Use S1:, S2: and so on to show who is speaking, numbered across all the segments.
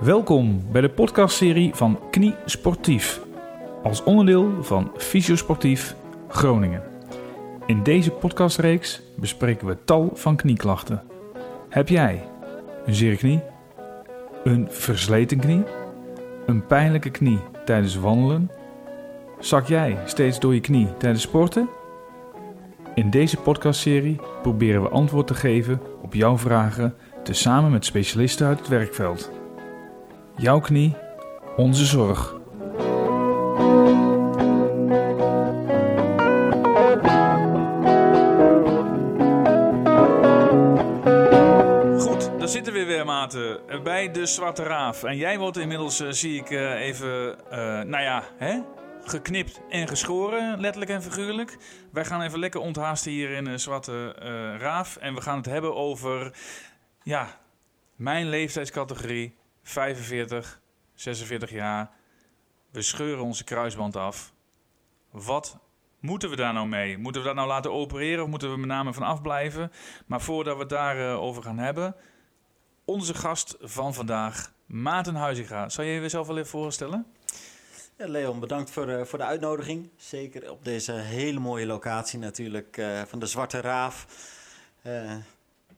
S1: Welkom bij de podcastserie van Knie Sportief, als onderdeel van Fysiosportief Groningen. In deze podcastreeks bespreken we tal van knieklachten. Heb jij een zere knie, een versleten knie, een pijnlijke knie tijdens wandelen? Zak jij steeds door je knie tijdens sporten? In deze podcastserie proberen we antwoord te geven op jouw vragen tezamen met specialisten uit het werkveld. Jouw knie, onze zorg. Goed, daar zitten we weer, Maarten, bij de Zwarte Raaf. En jij wordt inmiddels, eh, zie ik, eh, even, eh, nou ja, hè? geknipt en geschoren, letterlijk en figuurlijk. Wij gaan even lekker onthaasten hier in de Zwarte Raaf. En we gaan het hebben over, ja, mijn leeftijdscategorie, 45, 46 jaar. We scheuren onze kruisband af. Wat moeten we daar nou mee? Moeten we dat nou laten opereren of moeten we met name van afblijven? Maar voordat we het daarover over gaan hebben, onze gast van vandaag, Maarten Huizinga. Zal je jezelf wel even voorstellen?
S2: Ja, Leon, bedankt voor, uh, voor de uitnodiging. Zeker op deze hele mooie locatie natuurlijk uh, van de Zwarte Raaf.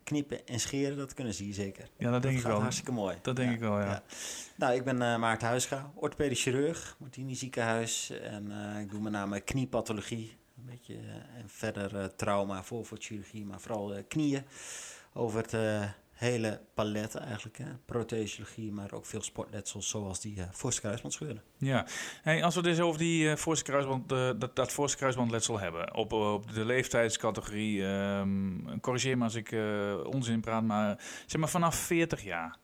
S2: Uh, knippen en scheren, dat kunnen ze hier zeker.
S1: Ja, dat denk
S2: dat
S1: ik wel.
S2: hartstikke mooi.
S1: Dat denk
S2: ja,
S1: ik wel, ja. ja.
S2: Nou, ik ben Maarten Huisga, orthopedisch chirurg, Martini ziekenhuis. En ik doe met name kniepathologie. Een beetje en verder trauma, voorvoetchirurgie, maar vooral knieën. Over het hele palet eigenlijk. Hè? Prothesiologie, maar ook veel sportletsels zoals die uh, voorste kruisbandscheuren.
S1: Ja, hey, als we dus over die uh, voorste kruisband, uh, dat, dat voorste kruisbandletsel hebben, op, op de leeftijdscategorie, um, corrigeer me als ik onzin praat, maar zeg maar vanaf 40 jaar.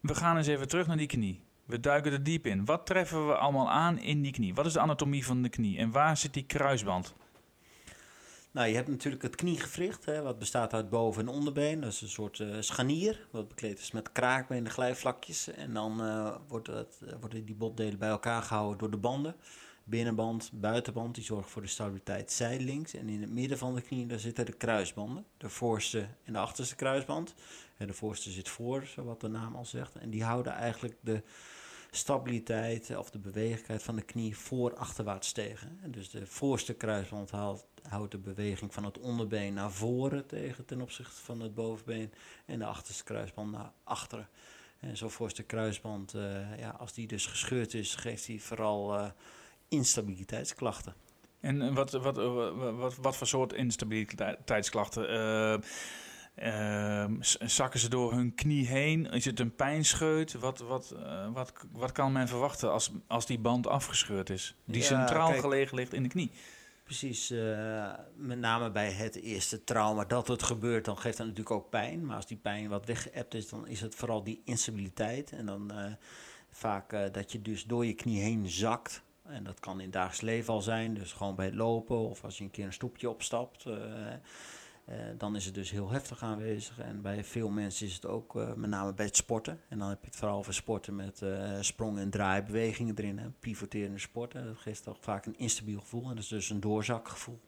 S1: We gaan eens even terug naar die knie. We duiken er diep in. Wat treffen we allemaal aan in die knie? Wat is de anatomie van de knie en waar zit die kruisband?
S2: Nou, je hebt natuurlijk het kniegewricht, wat bestaat uit boven- en onderbeen. Dat is een soort uh, scharnier, wat bekleed is met kraakbeen en glijvlakjes. En dan uh, wordt het, uh, worden die botdelen bij elkaar gehouden door de banden. Binnenband, buitenband, die zorgen voor de stabiliteit zijdelings. En in het midden van de knie, daar zitten de kruisbanden. De voorste en de achterste kruisband. En de voorste zit voor, wat de naam al zegt. En die houden eigenlijk de stabiliteit of de bewegelijkheid van de knie voor-achterwaarts tegen. En dus de voorste kruisband houdt de beweging van het onderbeen naar voren tegen ten opzichte van het bovenbeen. En de achterste kruisband naar achteren. En zo'n voorste kruisband, uh, ja, als die dus gescheurd is, geeft hij vooral uh, instabiliteitsklachten.
S1: En wat, wat, wat, wat, wat voor soort instabiliteitsklachten? Uh, zakken ze door hun knie heen? Is het een pijnscheut? Wat, wat, uh, wat, wat kan men verwachten als, als die band afgescheurd is? Die ja, centraal kijk, gelegen ligt in de knie.
S2: Precies, uh, met name bij het eerste trauma dat het gebeurt, dan geeft dat natuurlijk ook pijn. Maar als die pijn wat weggeëpt is, dan is het vooral die instabiliteit. En dan vaak dat je dus door je knie heen zakt. En dat kan in het dagelijks leven al zijn, dus gewoon bij het lopen of als je een keer een stoepje opstapt. Uh, dan is het dus heel heftig aanwezig. En bij veel mensen is het ook uh, met name bij het sporten. En dan heb je het vooral over sporten met uh, sprong- en draaibewegingen erin. Hè. Pivoterende sporten. Dat geeft toch vaak een instabiel gevoel. En dat is dus een doorzakgevoel.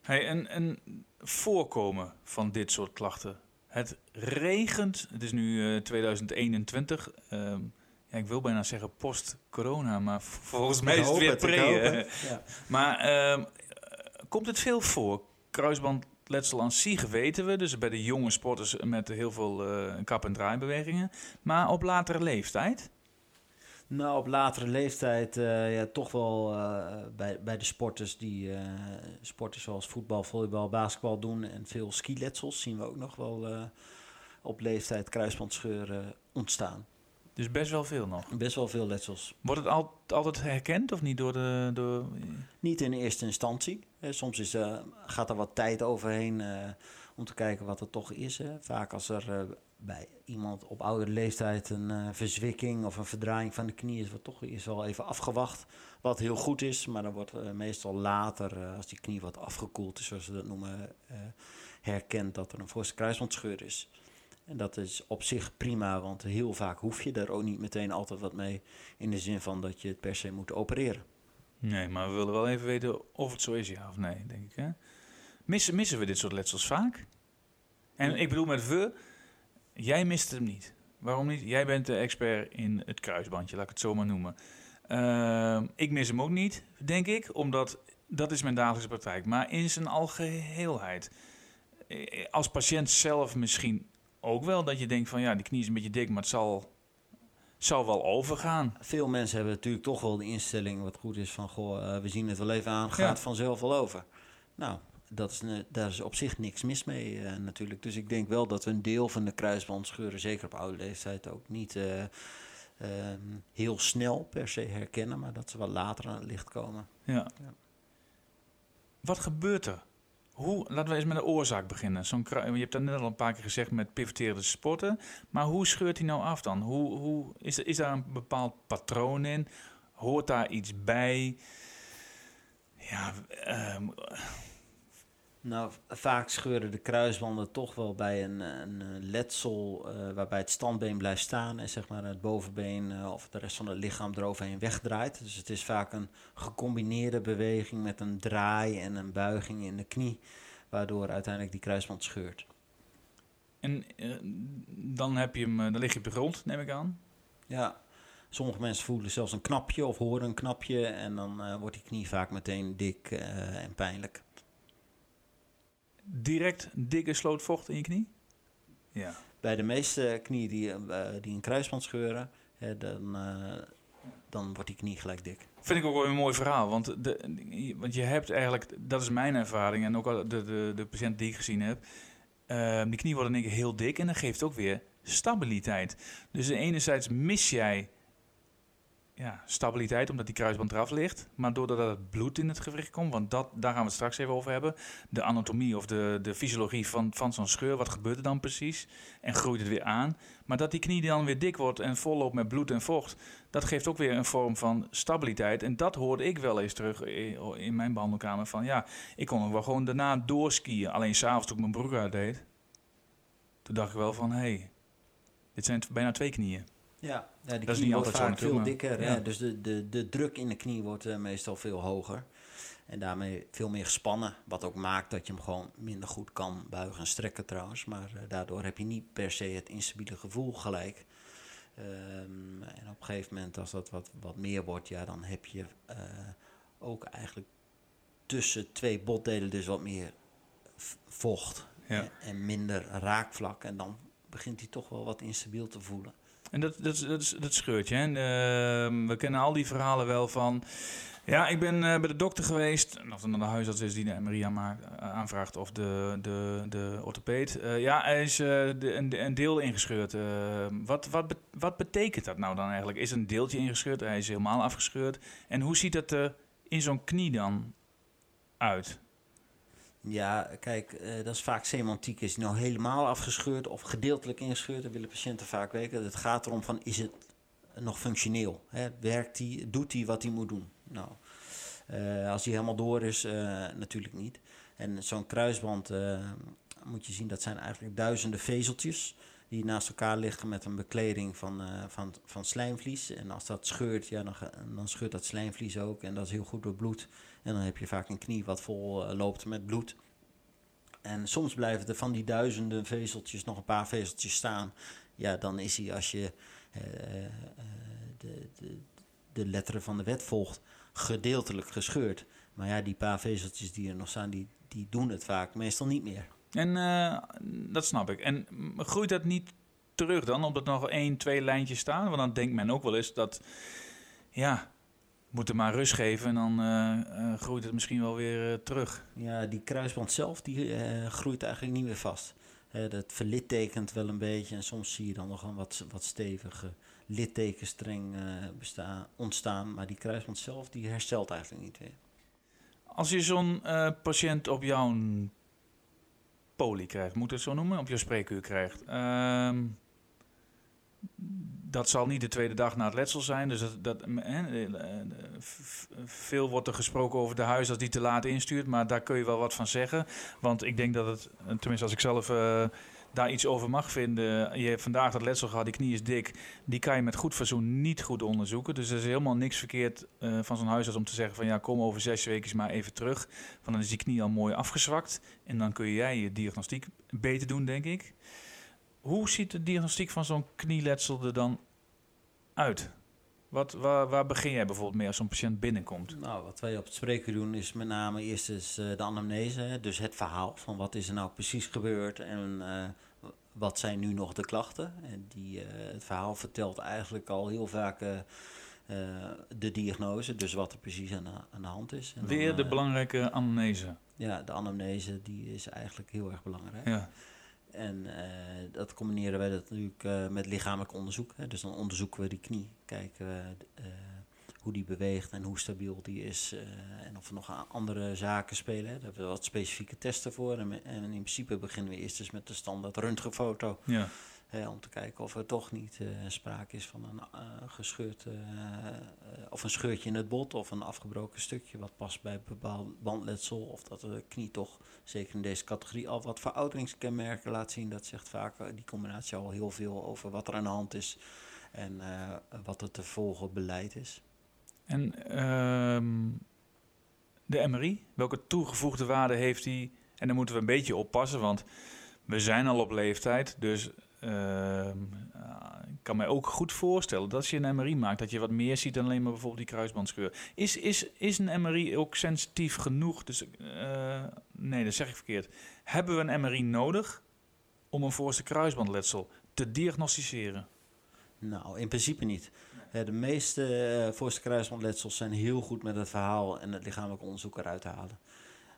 S1: Hey, en, en voorkomen van dit soort klachten. Het regent. Het is nu 2021. Ehm, ja, ik wil bijna zeggen post-corona. Maar volgens mij is het weer pre. Ja. Maar ehm, komt het veel voor? Kruisband letsel aan zich weten we, dus bij de jonge sporters met heel veel uh, kap- en draaibewegingen. Maar op latere leeftijd?
S2: Nou, op latere leeftijd uh, ja, toch wel uh, bij, bij de sporters die uh, sporten zoals voetbal, volleybal, basketbal doen en veel skiletsels zien we ook nog wel op leeftijd kruisbandscheuren ontstaan.
S1: Dus best wel veel nog?
S2: Best wel veel letsels.
S1: Wordt het al, altijd herkend of niet door de... Door...
S2: Niet in eerste instantie. Soms is, uh, gaat er wat tijd overheen uh, om te kijken wat het toch is. Hè. Vaak als er uh, bij iemand op oudere leeftijd een verzwikking of een verdraaiing van de knie is, wordt toch is wel even afgewacht. Wat heel goed is, maar dan wordt meestal later, als die knie wat afgekoeld is, zoals we dat noemen, herkend dat er een voorste kruisbandscheur is. En dat is op zich prima, want heel vaak hoef je daar ook niet meteen altijd wat mee. In de zin van dat je het per se moet opereren.
S1: Nee, maar we willen wel even weten of het zo is, ja of nee, denk ik. Hè? Missen, missen we dit soort letsels vaak? En ik bedoel met we, jij mist hem niet. Waarom niet? Jij bent de expert in het kruisbandje, laat ik het zo maar noemen. Ehm, ik mis hem ook niet, denk ik, omdat dat is mijn dagelijkse praktijk. Maar in zijn algeheelheid, eh, als patiënt zelf misschien ook wel, dat je denkt van ja, die knie is een beetje dik, maar het zal, zal wel overgaan.
S2: Veel mensen hebben natuurlijk toch wel de instelling wat goed is van goh, eh, we zien het wel even aan, gaat
S1: Ja.
S2: vanzelf wel over. Nou, dat is, ne- daar is op zich niks mis mee eh, natuurlijk. Dus ik denk wel dat we een deel van de kruisbandscheuren, zeker op oude leeftijd, ook niet eh, ehm, heel snel per se herkennen, maar dat ze wel later aan het licht komen.
S1: Ja.
S2: Ja.
S1: Wat gebeurt er? Hoe, laten we eens met de oorzaak beginnen. Je hebt dat net al een paar keer gezegd met pivoterende sporten. Maar hoe scheurt hij nou af dan? Hoe, hoe, is, is daar een bepaald patroon in? Hoort daar iets bij? Ja, ehm,
S2: Nou, vaak scheuren de kruisbanden toch wel bij een, een letsel eh, waarbij het standbeen blijft staan en zeg maar het bovenbeen eh, of de rest van het lichaam eroverheen wegdraait. Dus het is vaak een gecombineerde beweging met een draai en een buiging in de knie, waardoor uiteindelijk die kruisband scheurt.
S1: en eh, dan, heb je hem, dan lig je op de grond, neem ik aan.
S2: Ja, sommige mensen voelen zelfs een knapje of horen een knapje en dan wordt die knie vaak meteen dik en pijnlijk.
S1: Direct dikke sloot vocht in je knie? Ja.
S2: Bij de meeste knieën die, eh, die een kruisband scheuren, hè, dan, eh, dan wordt die knie gelijk dik.
S1: Vind ik ook wel een mooi verhaal. Want, de, want je hebt eigenlijk, dat is mijn ervaring en ook al de, de, de patiënt die ik gezien heb. eh, die knie wordt in één keer heel dik en dat geeft ook weer stabiliteit. Dus enerzijds mis jij ja, stabiliteit omdat die kruisband eraf ligt. Maar doordat het bloed in het gewricht komt, want dat, daar gaan we het straks even over hebben. De anatomie of de, de fysiologie van, van zo'n scheur, wat gebeurt er dan precies? En groeit het weer aan? Maar dat die knie dan weer dik wordt en volloopt met bloed en vocht, dat geeft ook weer een vorm van stabiliteit. En dat hoorde ik wel eens terug in, mijn behandelkamer. Van ja, ik kon ook wel gewoon daarna doorskiën. Alleen s'avonds toen ik mijn broek uit deed, toen dacht ik wel van hé, hey, dit zijn bijna twee knieën.
S2: Ja, ja die
S1: Dat is
S2: knie
S1: niet
S2: wordt
S1: altijd zo
S2: vaak veel dikker.
S1: ja.
S2: Dus de, de, de druk in de knie wordt eh, meestal veel hoger. En daarmee veel meer gespannen. Wat ook maakt dat je hem gewoon minder goed kan buigen en strekken trouwens. Maar eh, daardoor heb je niet per se het instabiele gevoel gelijk. Ehm, en op een gegeven moment als dat wat, wat meer wordt, ja, dan heb je eh, ook eigenlijk tussen twee botdelen dus wat meer vocht.
S1: Ja.
S2: En, en minder raakvlak. En dan begint hij toch wel wat instabiel te voelen.
S1: En dat, dat, dat, dat scheurt je. Hè? Ehm, we kennen al die verhalen wel van. Ja, ik ben eh, bij de dokter geweest. Of dan de huisarts is die de Maria eh, aanvraagt. Of de, de, de orthopeed. Eh, ja, hij is een, een deel ingescheurd. Wat, wat, wat betekent dat nou dan eigenlijk? Is een deeltje ingescheurd? Hij is helemaal afgescheurd. En hoe ziet dat er in zo'n knie dan uit?
S2: Ja, kijk, eh, dat is vaak semantiek. Is nou helemaal afgescheurd of gedeeltelijk ingescheurd? Dat willen patiënten vaak weten. Het gaat erom van, is het nog functioneel? Hè? Werkt die, doet hij wat hij moet doen? Nou, eh, als hij helemaal door is, eh, natuurlijk niet. En zo'n kruisband, moet je zien, dat zijn eigenlijk duizenden vezeltjes... die naast elkaar liggen met een bekleding van, eh, van, van slijmvlies. En als dat scheurt, ja, dan, dan scheurt dat slijmvlies ook. En dat is heel goed bebloed. En dan heb je vaak een knie wat vol eh, loopt met bloed. En soms blijven er van die duizenden vezeltjes nog een paar vezeltjes staan. Ja, dan is hij, als je eh, de, de, de letteren van de wet volgt, gedeeltelijk gescheurd. Maar ja, die paar vezeltjes die er nog staan, die, die doen het vaak meestal niet meer.
S1: En eh, dat snap ik. En groeit dat niet terug dan, omdat er nog één, twee lijntjes staan? Want dan denkt men ook wel eens dat, ja, moet er maar rust geven en dan eh, eh, groeit het misschien wel weer terug.
S2: Ja, die kruisband zelf, die groeit eigenlijk niet meer vast. Dat verlittekent wel een beetje en soms zie je dan nog een wat, wat stevige littekenstreng bestaan, ontstaan. Maar die kruisband zelf, die herstelt eigenlijk niet weer.
S1: Als je zo'n patiënt op jouw poli krijgt, moet het zo noemen, op jouw spreekuur krijgt. ehm, dat zal niet de tweede dag na het letsel zijn. Dus dat, dat, eh, eh, veel wordt er gesproken over de huisarts die te laat instuurt. Maar daar kun je wel wat van zeggen. Want ik denk dat het, tenminste als ik zelf eh, daar iets over mag vinden. Je hebt vandaag dat letsel gehad, die knie is dik. Die kan je met goed verzoen niet goed onderzoeken. Dus er is helemaal niks verkeerd eh, van zo'n huisarts om te zeggen van ja, kom over zes weken maar even terug. Want dan is die knie al mooi afgezwakt. En dan kun jij je diagnostiek beter doen, denk ik. hoe ziet de diagnostiek van zo'n knieletsel er dan uit? Wat, waar, waar begin jij bijvoorbeeld mee als zo'n patiënt binnenkomt?
S2: Nou, wat wij op het spreekuur doen is met name eerst eens, eh, de anamnese. Dus het verhaal van wat is er nou precies gebeurd en eh, wat zijn nu nog de klachten. En die, eh, het verhaal vertelt eigenlijk al heel vaak de diagnose, dus wat er precies aan de, aan de hand is. En dan,
S1: Weer de belangrijke anamnese.
S2: Ja, de anamnese die is eigenlijk heel erg belangrijk.
S1: Ja.
S2: En eh, dat combineren wij dat natuurlijk eh, met lichamelijk onderzoek. Hè. Dus dan onderzoeken we die knie, kijken we eh, hoe die beweegt en hoe stabiel die is. en of er nog andere zaken spelen. Daar hebben we wat specifieke testen voor. En, en in principe beginnen we eerst dus met de standaard röntgenfoto.
S1: ja.
S2: Om te kijken of er toch niet eh, sprake is van een eh, gescheurd eh, of een scheurtje in het bot of een afgebroken stukje wat past bij bepaald bandletsel. Of dat de knie toch, zeker in deze categorie, al wat verouderingskenmerken laat zien. Dat zegt vaak die combinatie al heel veel over wat er aan de hand is en wat het te volgen beleid is.
S1: En ehm, de MRI, welke toegevoegde waarde heeft die? En daar moeten we een beetje oppassen, want we zijn al op leeftijd. Dus ehm, ja, ik kan mij ook goed voorstellen dat als je een MRI maakt, dat je wat meer ziet dan alleen maar bijvoorbeeld die kruisbandscheur. Is, is, is een MRI ook sensitief genoeg? Dus, eh, nee, dat zeg ik verkeerd. Hebben we een MRI nodig om een voorste kruisbandletsel te diagnosticeren?
S2: Nou, in principe niet. Eh, de meeste uh, voorste kruisbandletsels zijn heel goed met het verhaal en het lichamelijk onderzoek eruit te halen.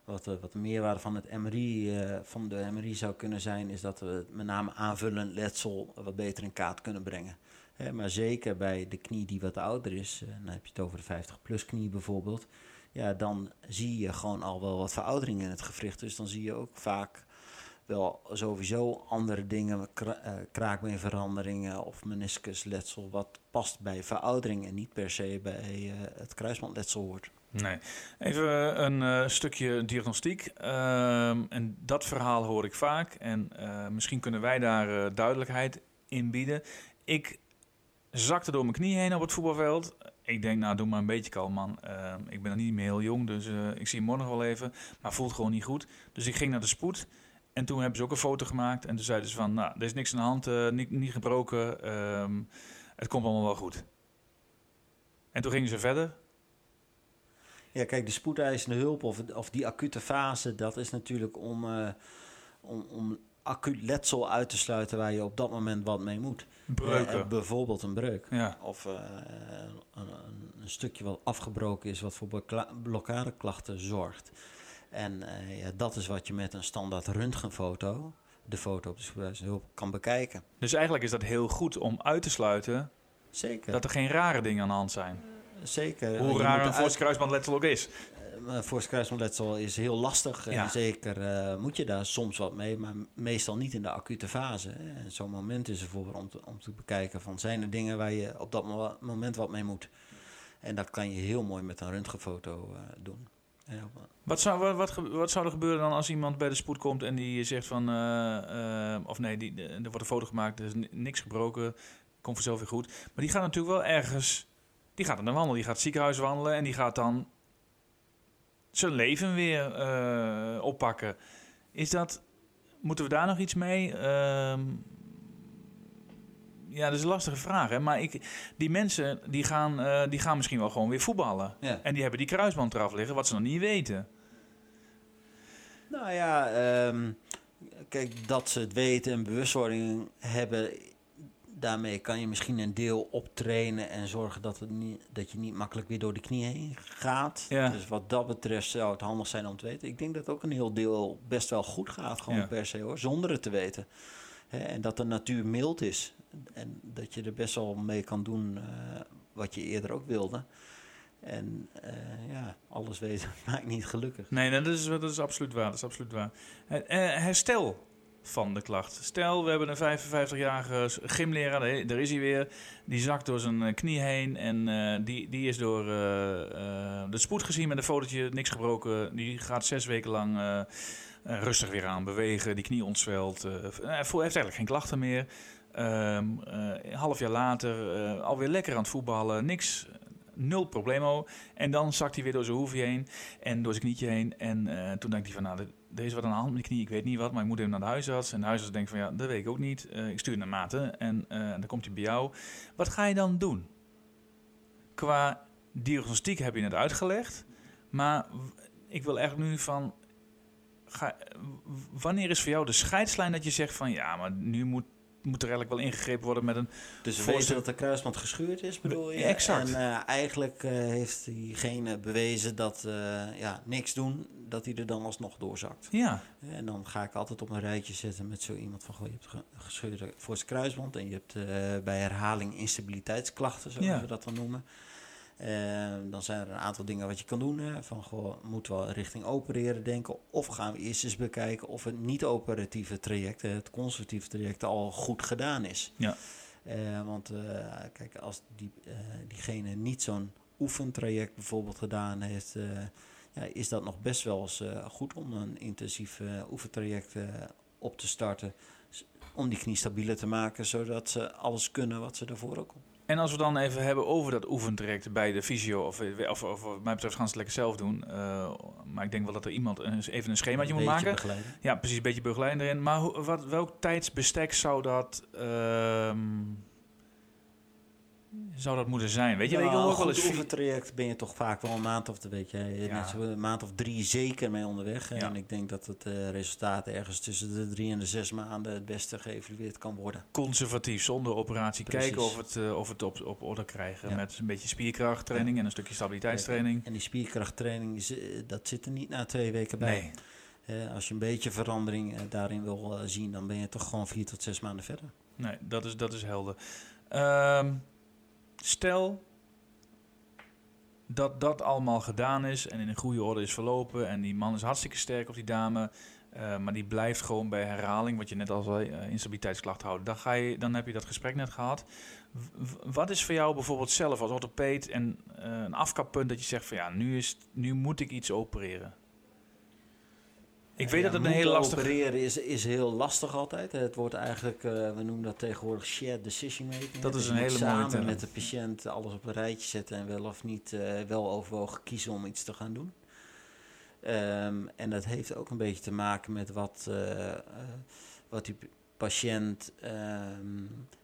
S2: Wat, eh, wat de meerwaarde van, het MRI, eh, van de MRI zou kunnen zijn, is dat we met name aanvullend letsel wat beter in kaart kunnen brengen. Hè, maar zeker bij de knie die wat ouder is, eh, dan heb je het over de 50-plus knie bijvoorbeeld. Ja, dan zie je gewoon al wel wat veroudering in het gewricht. Dus dan zie je ook vaak wel sowieso andere dingen, uh, kraakbeenveranderingen of meniscusletsel, wat past bij veroudering en niet per se bij uh, het kruisbandletsel hoort.
S1: Nee. Even een uh, stukje diagnostiek. Uh, en dat verhaal hoor ik vaak. En misschien kunnen wij daar duidelijkheid in bieden. Ik zakte door mijn knie heen op het voetbalveld. Ik denk, nou, doe maar een beetje kalm, man. Uh, ik ben nog niet meer heel jong, dus ik zie morgen wel even. Maar voelt gewoon niet goed. Dus ik ging naar de spoed. En toen hebben ze ook een foto gemaakt. En toen zeiden ze van, nou, er is niks aan de hand, uh, niet, niet gebroken. Um, het komt allemaal wel goed. En toen gingen ze verder.
S2: Ja, kijk, de spoedeisende hulp of, of die acute fase, dat is natuurlijk om, uh, om, om acuut letsel uit te sluiten waar je op dat moment wat mee moet.
S1: Breuken.
S2: Uh, bijvoorbeeld een breuk.
S1: Ja.
S2: Of uh, een, een, stukje wat afgebroken is, wat voor blokkadeklachten zorgt. En uh, ja, dat is wat je met een standaard röntgenfoto, de foto op de spoedeisende hulp, kan bekijken.
S1: Dus eigenlijk is dat heel goed om uit te sluiten
S2: Zeker.
S1: dat er geen rare dingen aan de hand zijn.
S2: Zeker.
S1: Hoe raar een voorste kruisbandletsel ook is.
S2: Uh, voorste kruisbandletsel is heel lastig.
S1: Ja.
S2: En zeker uh, moet je daar soms wat mee, maar meestal niet in de acute fase. En zo'n moment is er voor om te, om te bekijken van zijn er dingen waar je op dat mo moment wat mee moet. En dat kan je heel mooi met een röntgenfoto uh, doen.
S1: Wat, zou, wat, wat, wat, zou er gebeuren dan als iemand bij de spoed komt en die zegt van... Uh, of nee, die, er wordt een foto gemaakt, er is niks gebroken, komt vanzelf weer goed. Maar die gaat natuurlijk wel ergens... Die gaat aan de wandel, die gaat het ziekenhuis wandelen en die gaat dan zijn leven weer uh, oppakken. Is dat, moeten we daar nog iets mee? Uh, ja, dat is een lastige vraag. Hè? Maar ik, die mensen die gaan, uh, die gaan misschien wel gewoon weer voetballen.
S2: Ja.
S1: En die hebben die kruisband eraf liggen, wat ze nog niet weten.
S2: Nou ja, um, kijk, dat ze het weten en bewustwording hebben daarmee kan je misschien een deel optrainen en zorgen dat, het niet, dat je niet makkelijk weer door de knie heen gaat.
S1: Ja.
S2: Dus wat dat betreft zou het handig zijn om te weten. Ik denk dat ook een heel deel best wel goed gaat, gewoon
S1: Ja.
S2: per se hoor, zonder het te weten. En dat de natuur mild is. En dat je er best wel mee kan doen eh, wat je eerder ook wilde. En eh, ja, alles weten maakt niet gelukkig.
S1: Nee, dat is, dat is absoluut waar. Dat is absoluut waar. Eh, herstel van de klacht. Stel, we hebben een 55-jarige gymleraar, daar is hij weer. Die zakt door zijn knie heen en die, die is door de spoed gezien met een fotootje, niks gebroken. Die gaat zes weken lang rustig weer aan bewegen, die knie ontzwelt. hij heeft eigenlijk geen klachten meer. Ehm, eh, een half jaar later eh, alweer lekker aan het voetballen, niks, nul problemo. En dan zakt hij weer door zijn hoefje heen en door zijn knietje heen. En eh, toen dacht hij van, nou, is wat aan de hand met die knie, ik weet niet wat, maar ik moet even naar de huisarts. En de huisarts denkt van, ja, dat weet ik ook niet. Ik stuur naar Maarten en dan komt hij bij jou. Wat ga je dan doen? Qua diagnostiek heb je het uitgelegd, maar ik wil echt nu van... Ga, wanneer is voor jou de scheidslijn dat je zegt van, ja, maar nu moet, moet er eigenlijk wel ingegrepen worden met een...
S2: Dus we weten dat de kruisband gescheurd is, bedoel je?
S1: Exact.
S2: En eh, eigenlijk eh, heeft diegene bewezen dat eh, ja, niks doen, dat hij er dan alsnog doorzakt.
S1: Ja,
S2: En dan ga ik altijd op een rijtje zetten met zo iemand van... Goh, je hebt ge- gescheurde voorste kruisband en je hebt bij herhaling instabiliteitsklachten, zoals
S1: Ja.
S2: we dat dan noemen. Eh, dan zijn er een aantal dingen wat je kan doen. Hè, van, goh, moeten we richting opereren denken? Of gaan we eerst eens bekijken of het niet-operatieve traject, het conservatieve traject, al goed gedaan is.
S1: Ja.
S2: Eh, want eh, kijk, als die, eh, diegene niet zo'n oefentraject bijvoorbeeld gedaan heeft, eh, ja, is dat nog best wel eens goed om een intensief oefentraject op te starten. Om die knie stabieler te maken, zodat ze alles kunnen wat ze daarvoor ook.
S1: En als we dan even hebben over dat oefentraject bij de fysio, of, of, of wat mij betreft gaan ze het lekker zelf doen. eh, maar ik denk wel dat er iemand een- even een schemaatje moet maken.
S2: begeleiden.
S1: Ja, precies, een beetje begeleiding erin. Maar hoe, wat, welk tijdsbestek zou dat, ehm, zou dat moeten zijn? Weet je,
S2: ja,
S1: ik ook
S2: een
S1: wel eens... vi-
S2: oefentraject ben je toch vaak wel een maand of, weet je,
S1: Ja.
S2: net zo een maand of drie zeker mee onderweg.
S1: Ja.
S2: En ik denk dat het eh, resultaat ergens tussen de drie en de zes maanden het beste geëvalueerd kan worden.
S1: conservatief, zonder operatie,
S2: Precies.
S1: kijken of het, eh, of het op, op orde krijgen. Met een beetje spierkrachttraining en een stukje stabiliteitstraining.
S2: En die spierkrachttraining, is, eh, dat zit er niet na twee weken bij.
S1: Nee,
S2: als je een beetje verandering daarin wil zien, dan ben je toch gewoon vier tot zes maanden verder.
S1: nee dat, is, dat is helder. Ehm, stel dat dat allemaal gedaan is en in een goede orde is verlopen. En die man is hartstikke sterk of die dame. eh, maar die blijft gewoon bij herhaling, wat je net al zei, eh, instabiliteitsklachten houden. Dan, ga je, dan heb je dat gesprek net gehad. Wat is voor jou bijvoorbeeld zelf als orthopeed en eh, een afkappunt dat je zegt van ja, nu, is, nu moet ik iets opereren? Ik weet
S2: Ja,
S1: dat het een heel lastig...
S2: opereren is, is heel lastig altijd. Het wordt eigenlijk, eh, we noemen dat tegenwoordig shared decision making.
S1: Dat is een hele mooie
S2: samen met de patiënt alles op een rijtje zetten en wel of niet eh, wel overwogen kiezen om iets te gaan doen. Ehm, en dat heeft ook een beetje te maken met wat, eh, wat die patiënt ehm,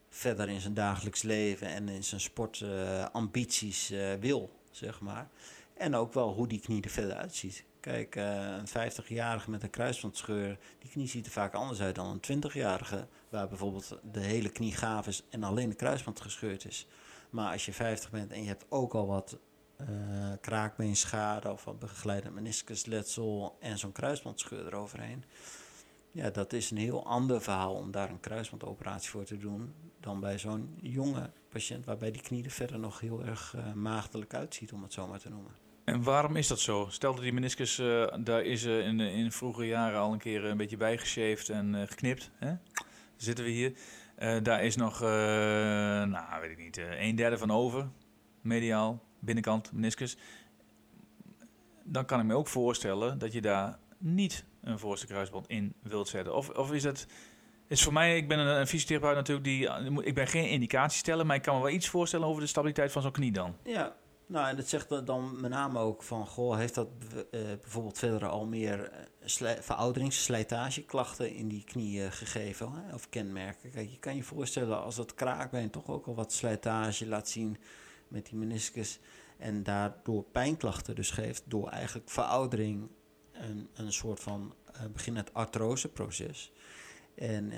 S2: verder in zijn dagelijks leven en in zijn sportambities eh wil, zeg maar. En ook wel hoe die knie er verder uitziet. Kijk, eh, een 50-jarige met een kruisbandscheur, die knie ziet er vaak anders uit dan een 20-jarige, waar bijvoorbeeld de hele knie gaaf is en alleen de kruisband gescheurd is. Maar als je 50 bent en je hebt ook al wat eh kraakbeenschade of wat begeleidend meniscusletsel en zo'n kruisbandscheur eroverheen. Ja, dat is een heel ander verhaal om daar een kruisbandoperatie voor te doen dan bij zo'n jonge patiënt waarbij die knie er verder nog heel erg eh, maagdelijk uitziet, om het zo maar te noemen.
S1: En waarom is dat zo? Stel dat die meniscus, eh, daar is eh, in, in vroege jaren al een keer een beetje bijgeshaved en eh, geknipt. Hè? Zitten we hier. Eh, daar is nog, eh, nou weet ik niet, eh, een derde van over. Mediaal, binnenkant, meniscus. Dan kan ik me ook voorstellen dat je daar niet een voorste kruisband in wilt zetten. Of, of is het... Is voor mij, ik ben een, een fysiotherapeut natuurlijk, die, ik ben geen indicatie stellen, maar ik kan me wel iets voorstellen over de stabiliteit van zo'n knie dan.
S2: Ja, nou en dat zegt dan- met name ook van, goh, heeft dat eh, bijvoorbeeld verder al meer eh, sli- verouderings- slijtageklachten in die knieën gegeven hè, of kenmerken? Kijk, je kan je voorstellen als dat kraakbeen toch ook al wat slijtage laat zien met die meniscus en daardoor pijnklachten dus geeft door eigenlijk veroudering een, een soort van eh beginnend artroseproces. En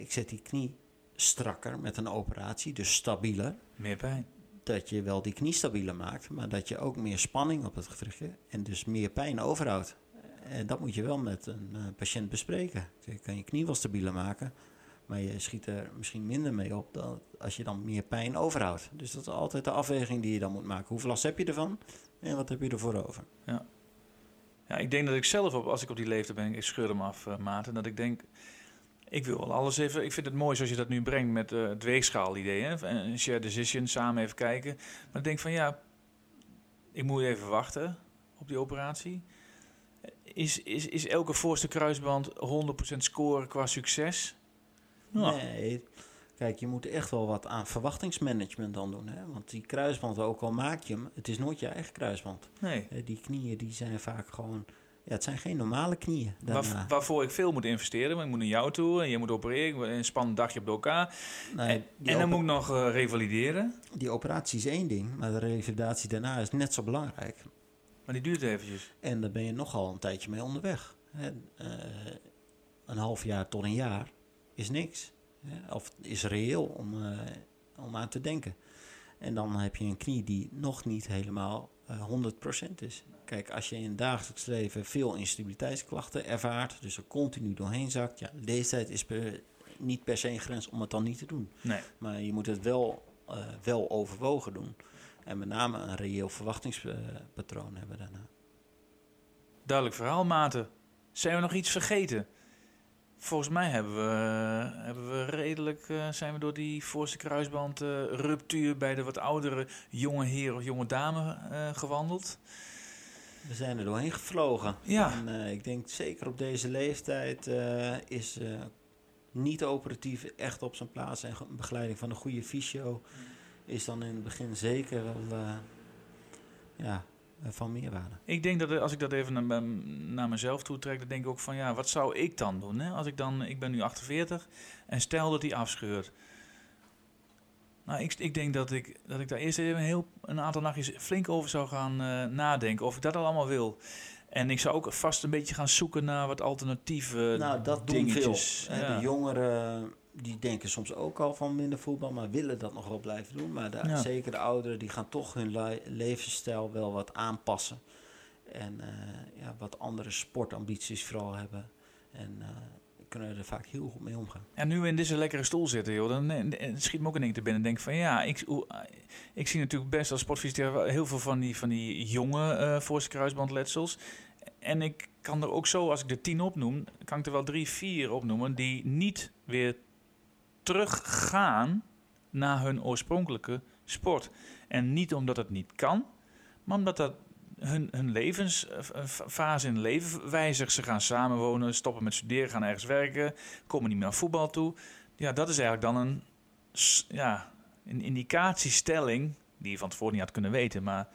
S2: ik zet die knie strakker met een operatie, dus stabieler
S1: Meer pijn.
S2: Dat je wel die knie stabieler maakt, maar dat je ook meer spanning op het gewrichtje en dus meer pijn overhoudt. En dat moet je wel met een eh, patiënt bespreken. Je kan je knie wel stabieler maken, maar je schiet er misschien minder mee op dan als je dan meer pijn overhoudt. Dus dat is altijd de afweging die je dan moet maken. Hoeveel last heb je ervan en wat heb je ervoor over?
S1: Ja, ik denk dat ik zelf, op, als ik op die leeftijd ben, ik scheur hem af, eh Maarten, dat ik denk, ik wil wel alles even, ik vind het mooi zoals je dat nu brengt met eh het weegschaal-idee, een shared decision, samen even kijken. Maar ik denk van ja, ik moet even wachten op die operatie. Is, is, is elke voorste kruisband 100% scoren qua succes? Nou,
S2: Nee, kijk, je moet echt wel wat aan verwachtingsmanagement dan doen. Hè? Want die kruisband, ook al maak je hem, het is nooit je eigen kruisband.
S1: nee.
S2: Die knieën die zijn vaak gewoon Ja, het zijn geen normale knieën.
S1: Waar, waarvoor ik veel moet investeren. Want ik moet naar jou toe en je moet opereren. Een spannend dagje op elkaar.
S2: Nee,
S1: en dan moet ik nog eh, revalideren.
S2: die operatie is één ding, maar de revalidatie daarna is net zo belangrijk.
S1: Maar die duurt eventjes.
S2: En daar ben je nogal een tijdje mee onderweg. Hè, eh, een half jaar tot een jaar is niks. Hè, of is reëel om, eh, om aan te denken. En dan heb je een knie die nog niet helemaal eh 100% is. Kijk, als je in het dagelijks leven veel instabiliteitsklachten ervaart, dus er continu doorheen zakt, ja, leeftijd is per- niet per se een grens om het dan niet te doen.
S1: Nee.
S2: Maar je moet het wel, eh, wel overwogen doen. En met name een reëel verwachtingspatroon hebben daarna.
S1: Duidelijk verhaal, Maarten. Zijn we nog iets vergeten? Volgens mij hebben we, hebben we redelijk eh, zijn we door die voorste kruisband eh, ruptuur bij de wat oudere jonge heer of jonge dame eh, gewandeld.
S2: We zijn er doorheen gevlogen.
S1: Ja.
S2: En ik denk zeker op deze leeftijd is niet operatief echt op zijn plaats. En ge- begeleiding van een goede fysio is dan in het begin zeker wel ja, van meerwaarde.
S1: Ik denk dat eh, als ik dat even naar, naar mezelf toe trek, dan denk ik ook van ja, wat zou ik dan doen? Hè? Als ik dan, ik ben nu 48 en stel dat hij afscheurt. Nou, ik, ik denk dat ik, dat ik daar eerst even een, heel, een aantal nachtjes flink over zou gaan eh, nadenken. Of ik dat al allemaal wil. En ik zou ook vast een beetje gaan zoeken naar wat alternatieve
S2: nou, dat doen
S1: dingetjes.
S2: veel.
S1: Ja.
S2: De jongeren die denken soms ook al van minder voetbal, maar willen dat nog wel blijven doen. Maar de,
S1: Ja.
S2: zeker de ouderen die gaan toch hun le- levensstijl wel wat aanpassen. En eh, ja, wat andere sportambities vooral hebben. En eh, kunnen er vaak heel goed mee omgaan.
S1: En nu we in deze lekkere stoel zitten, joh, dan eh, schiet me ook een ding te binnen. Denk van ja, ik, ik zie natuurlijk best als sportfysiotherapeut heel veel van die, van die jonge eh voorste kruisbandletsels. En ik kan er ook zo, als ik er tien opnoem, kan ik er wel drie, vier opnoemen die niet weer teruggaan naar hun oorspronkelijke sport. En niet omdat het niet kan, maar omdat dat hun, hun levensfase in het leven wijzigt. Ze gaan samenwonen, stoppen met studeren, gaan ergens werken, komen niet meer aan voetbal toe. Ja, dat is eigenlijk dan een, ja, een indicatiestelling die je van tevoren niet had kunnen weten, maar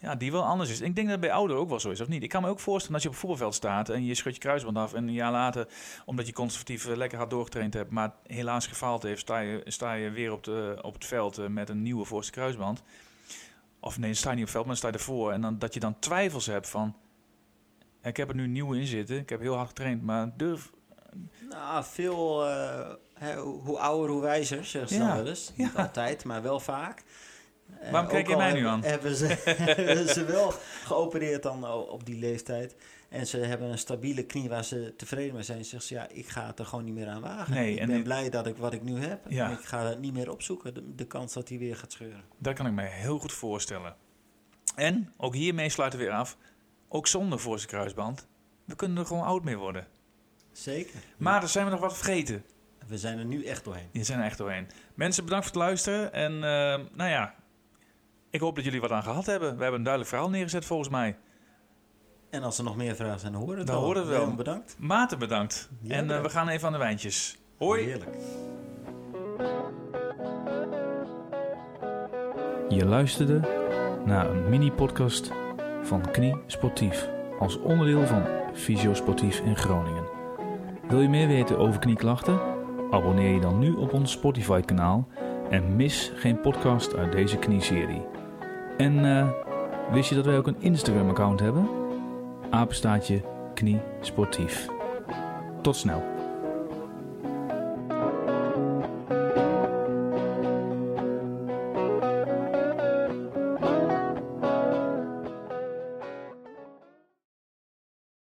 S1: ja, die wel anders is. Ik denk dat het bij ouderen ook wel zo is, of niet? Ik kan me ook voorstellen dat je op een voetbalveld staat en je schudt je kruisband af en een jaar later, omdat je conservatief eh, lekker hard doorgetraind hebt, maar helaas gefaald heeft, sta je, sta je weer op, de, op het veld eh, met een nieuwe voorste kruisband. Of nee, sta je niet op het veld, maar sta je ervoor. En dan, dat je dan twijfels hebt van, ik heb er nu een nieuwe in zitten, ik heb heel hard getraind, maar durf...
S2: Nou, veel, eh, hoe ouder, hoe wijzer, zeggen ze
S1: Ja,
S2: dan wel eens. Niet
S1: ja.
S2: altijd, maar wel vaak. Eh,
S1: Waarom kijk je mij nu aan?
S2: Hebben ze, hebben ze wel geopereerd dan o- op die leeftijd. En ze hebben een stabiele knie waar ze tevreden mee zijn. Zeggen ze, ja, ik ga het er gewoon niet meer aan wagen.
S1: Nee,
S2: ik
S1: en
S2: ben blij dat ik wat ik nu heb.
S1: Ja.
S2: En ik ga het niet meer opzoeken, de, de kans dat hij weer gaat scheuren.
S1: Dat kan ik me heel goed voorstellen. En, ook hiermee sluiten we weer af, ook zonder voorste kruisband, we kunnen er gewoon oud mee worden.
S2: Zeker.
S1: Maar er zijn we nog wat vergeten.
S2: We zijn er nu echt doorheen.
S1: Die zijn er echt doorheen. Mensen, bedankt voor het luisteren. En eh, nou ja, ik hoop dat jullie wat aan gehad hebben. We hebben een duidelijk verhaal neergezet volgens mij.
S2: En als er nog meer vragen zijn, dan horen we het
S1: Dan
S2: wel.
S1: horen we wel.
S2: Bedankt.
S1: Maarten, bedankt.
S2: Ja,
S1: en eh, we gaan even aan de wijntjes. Hoi.
S2: Heerlijk.
S3: Je luisterde naar een mini-podcast van Knie Sportief als onderdeel van Fysio Sportief in Groningen. Wil je meer weten over knieklachten? Abonneer je dan nu op ons Spotify-kanaal en mis geen podcast uit deze knieserie. En eh, wist je dat wij ook een Instagram-account hebben? Apenstaatje Knie Sportief. Tot snel.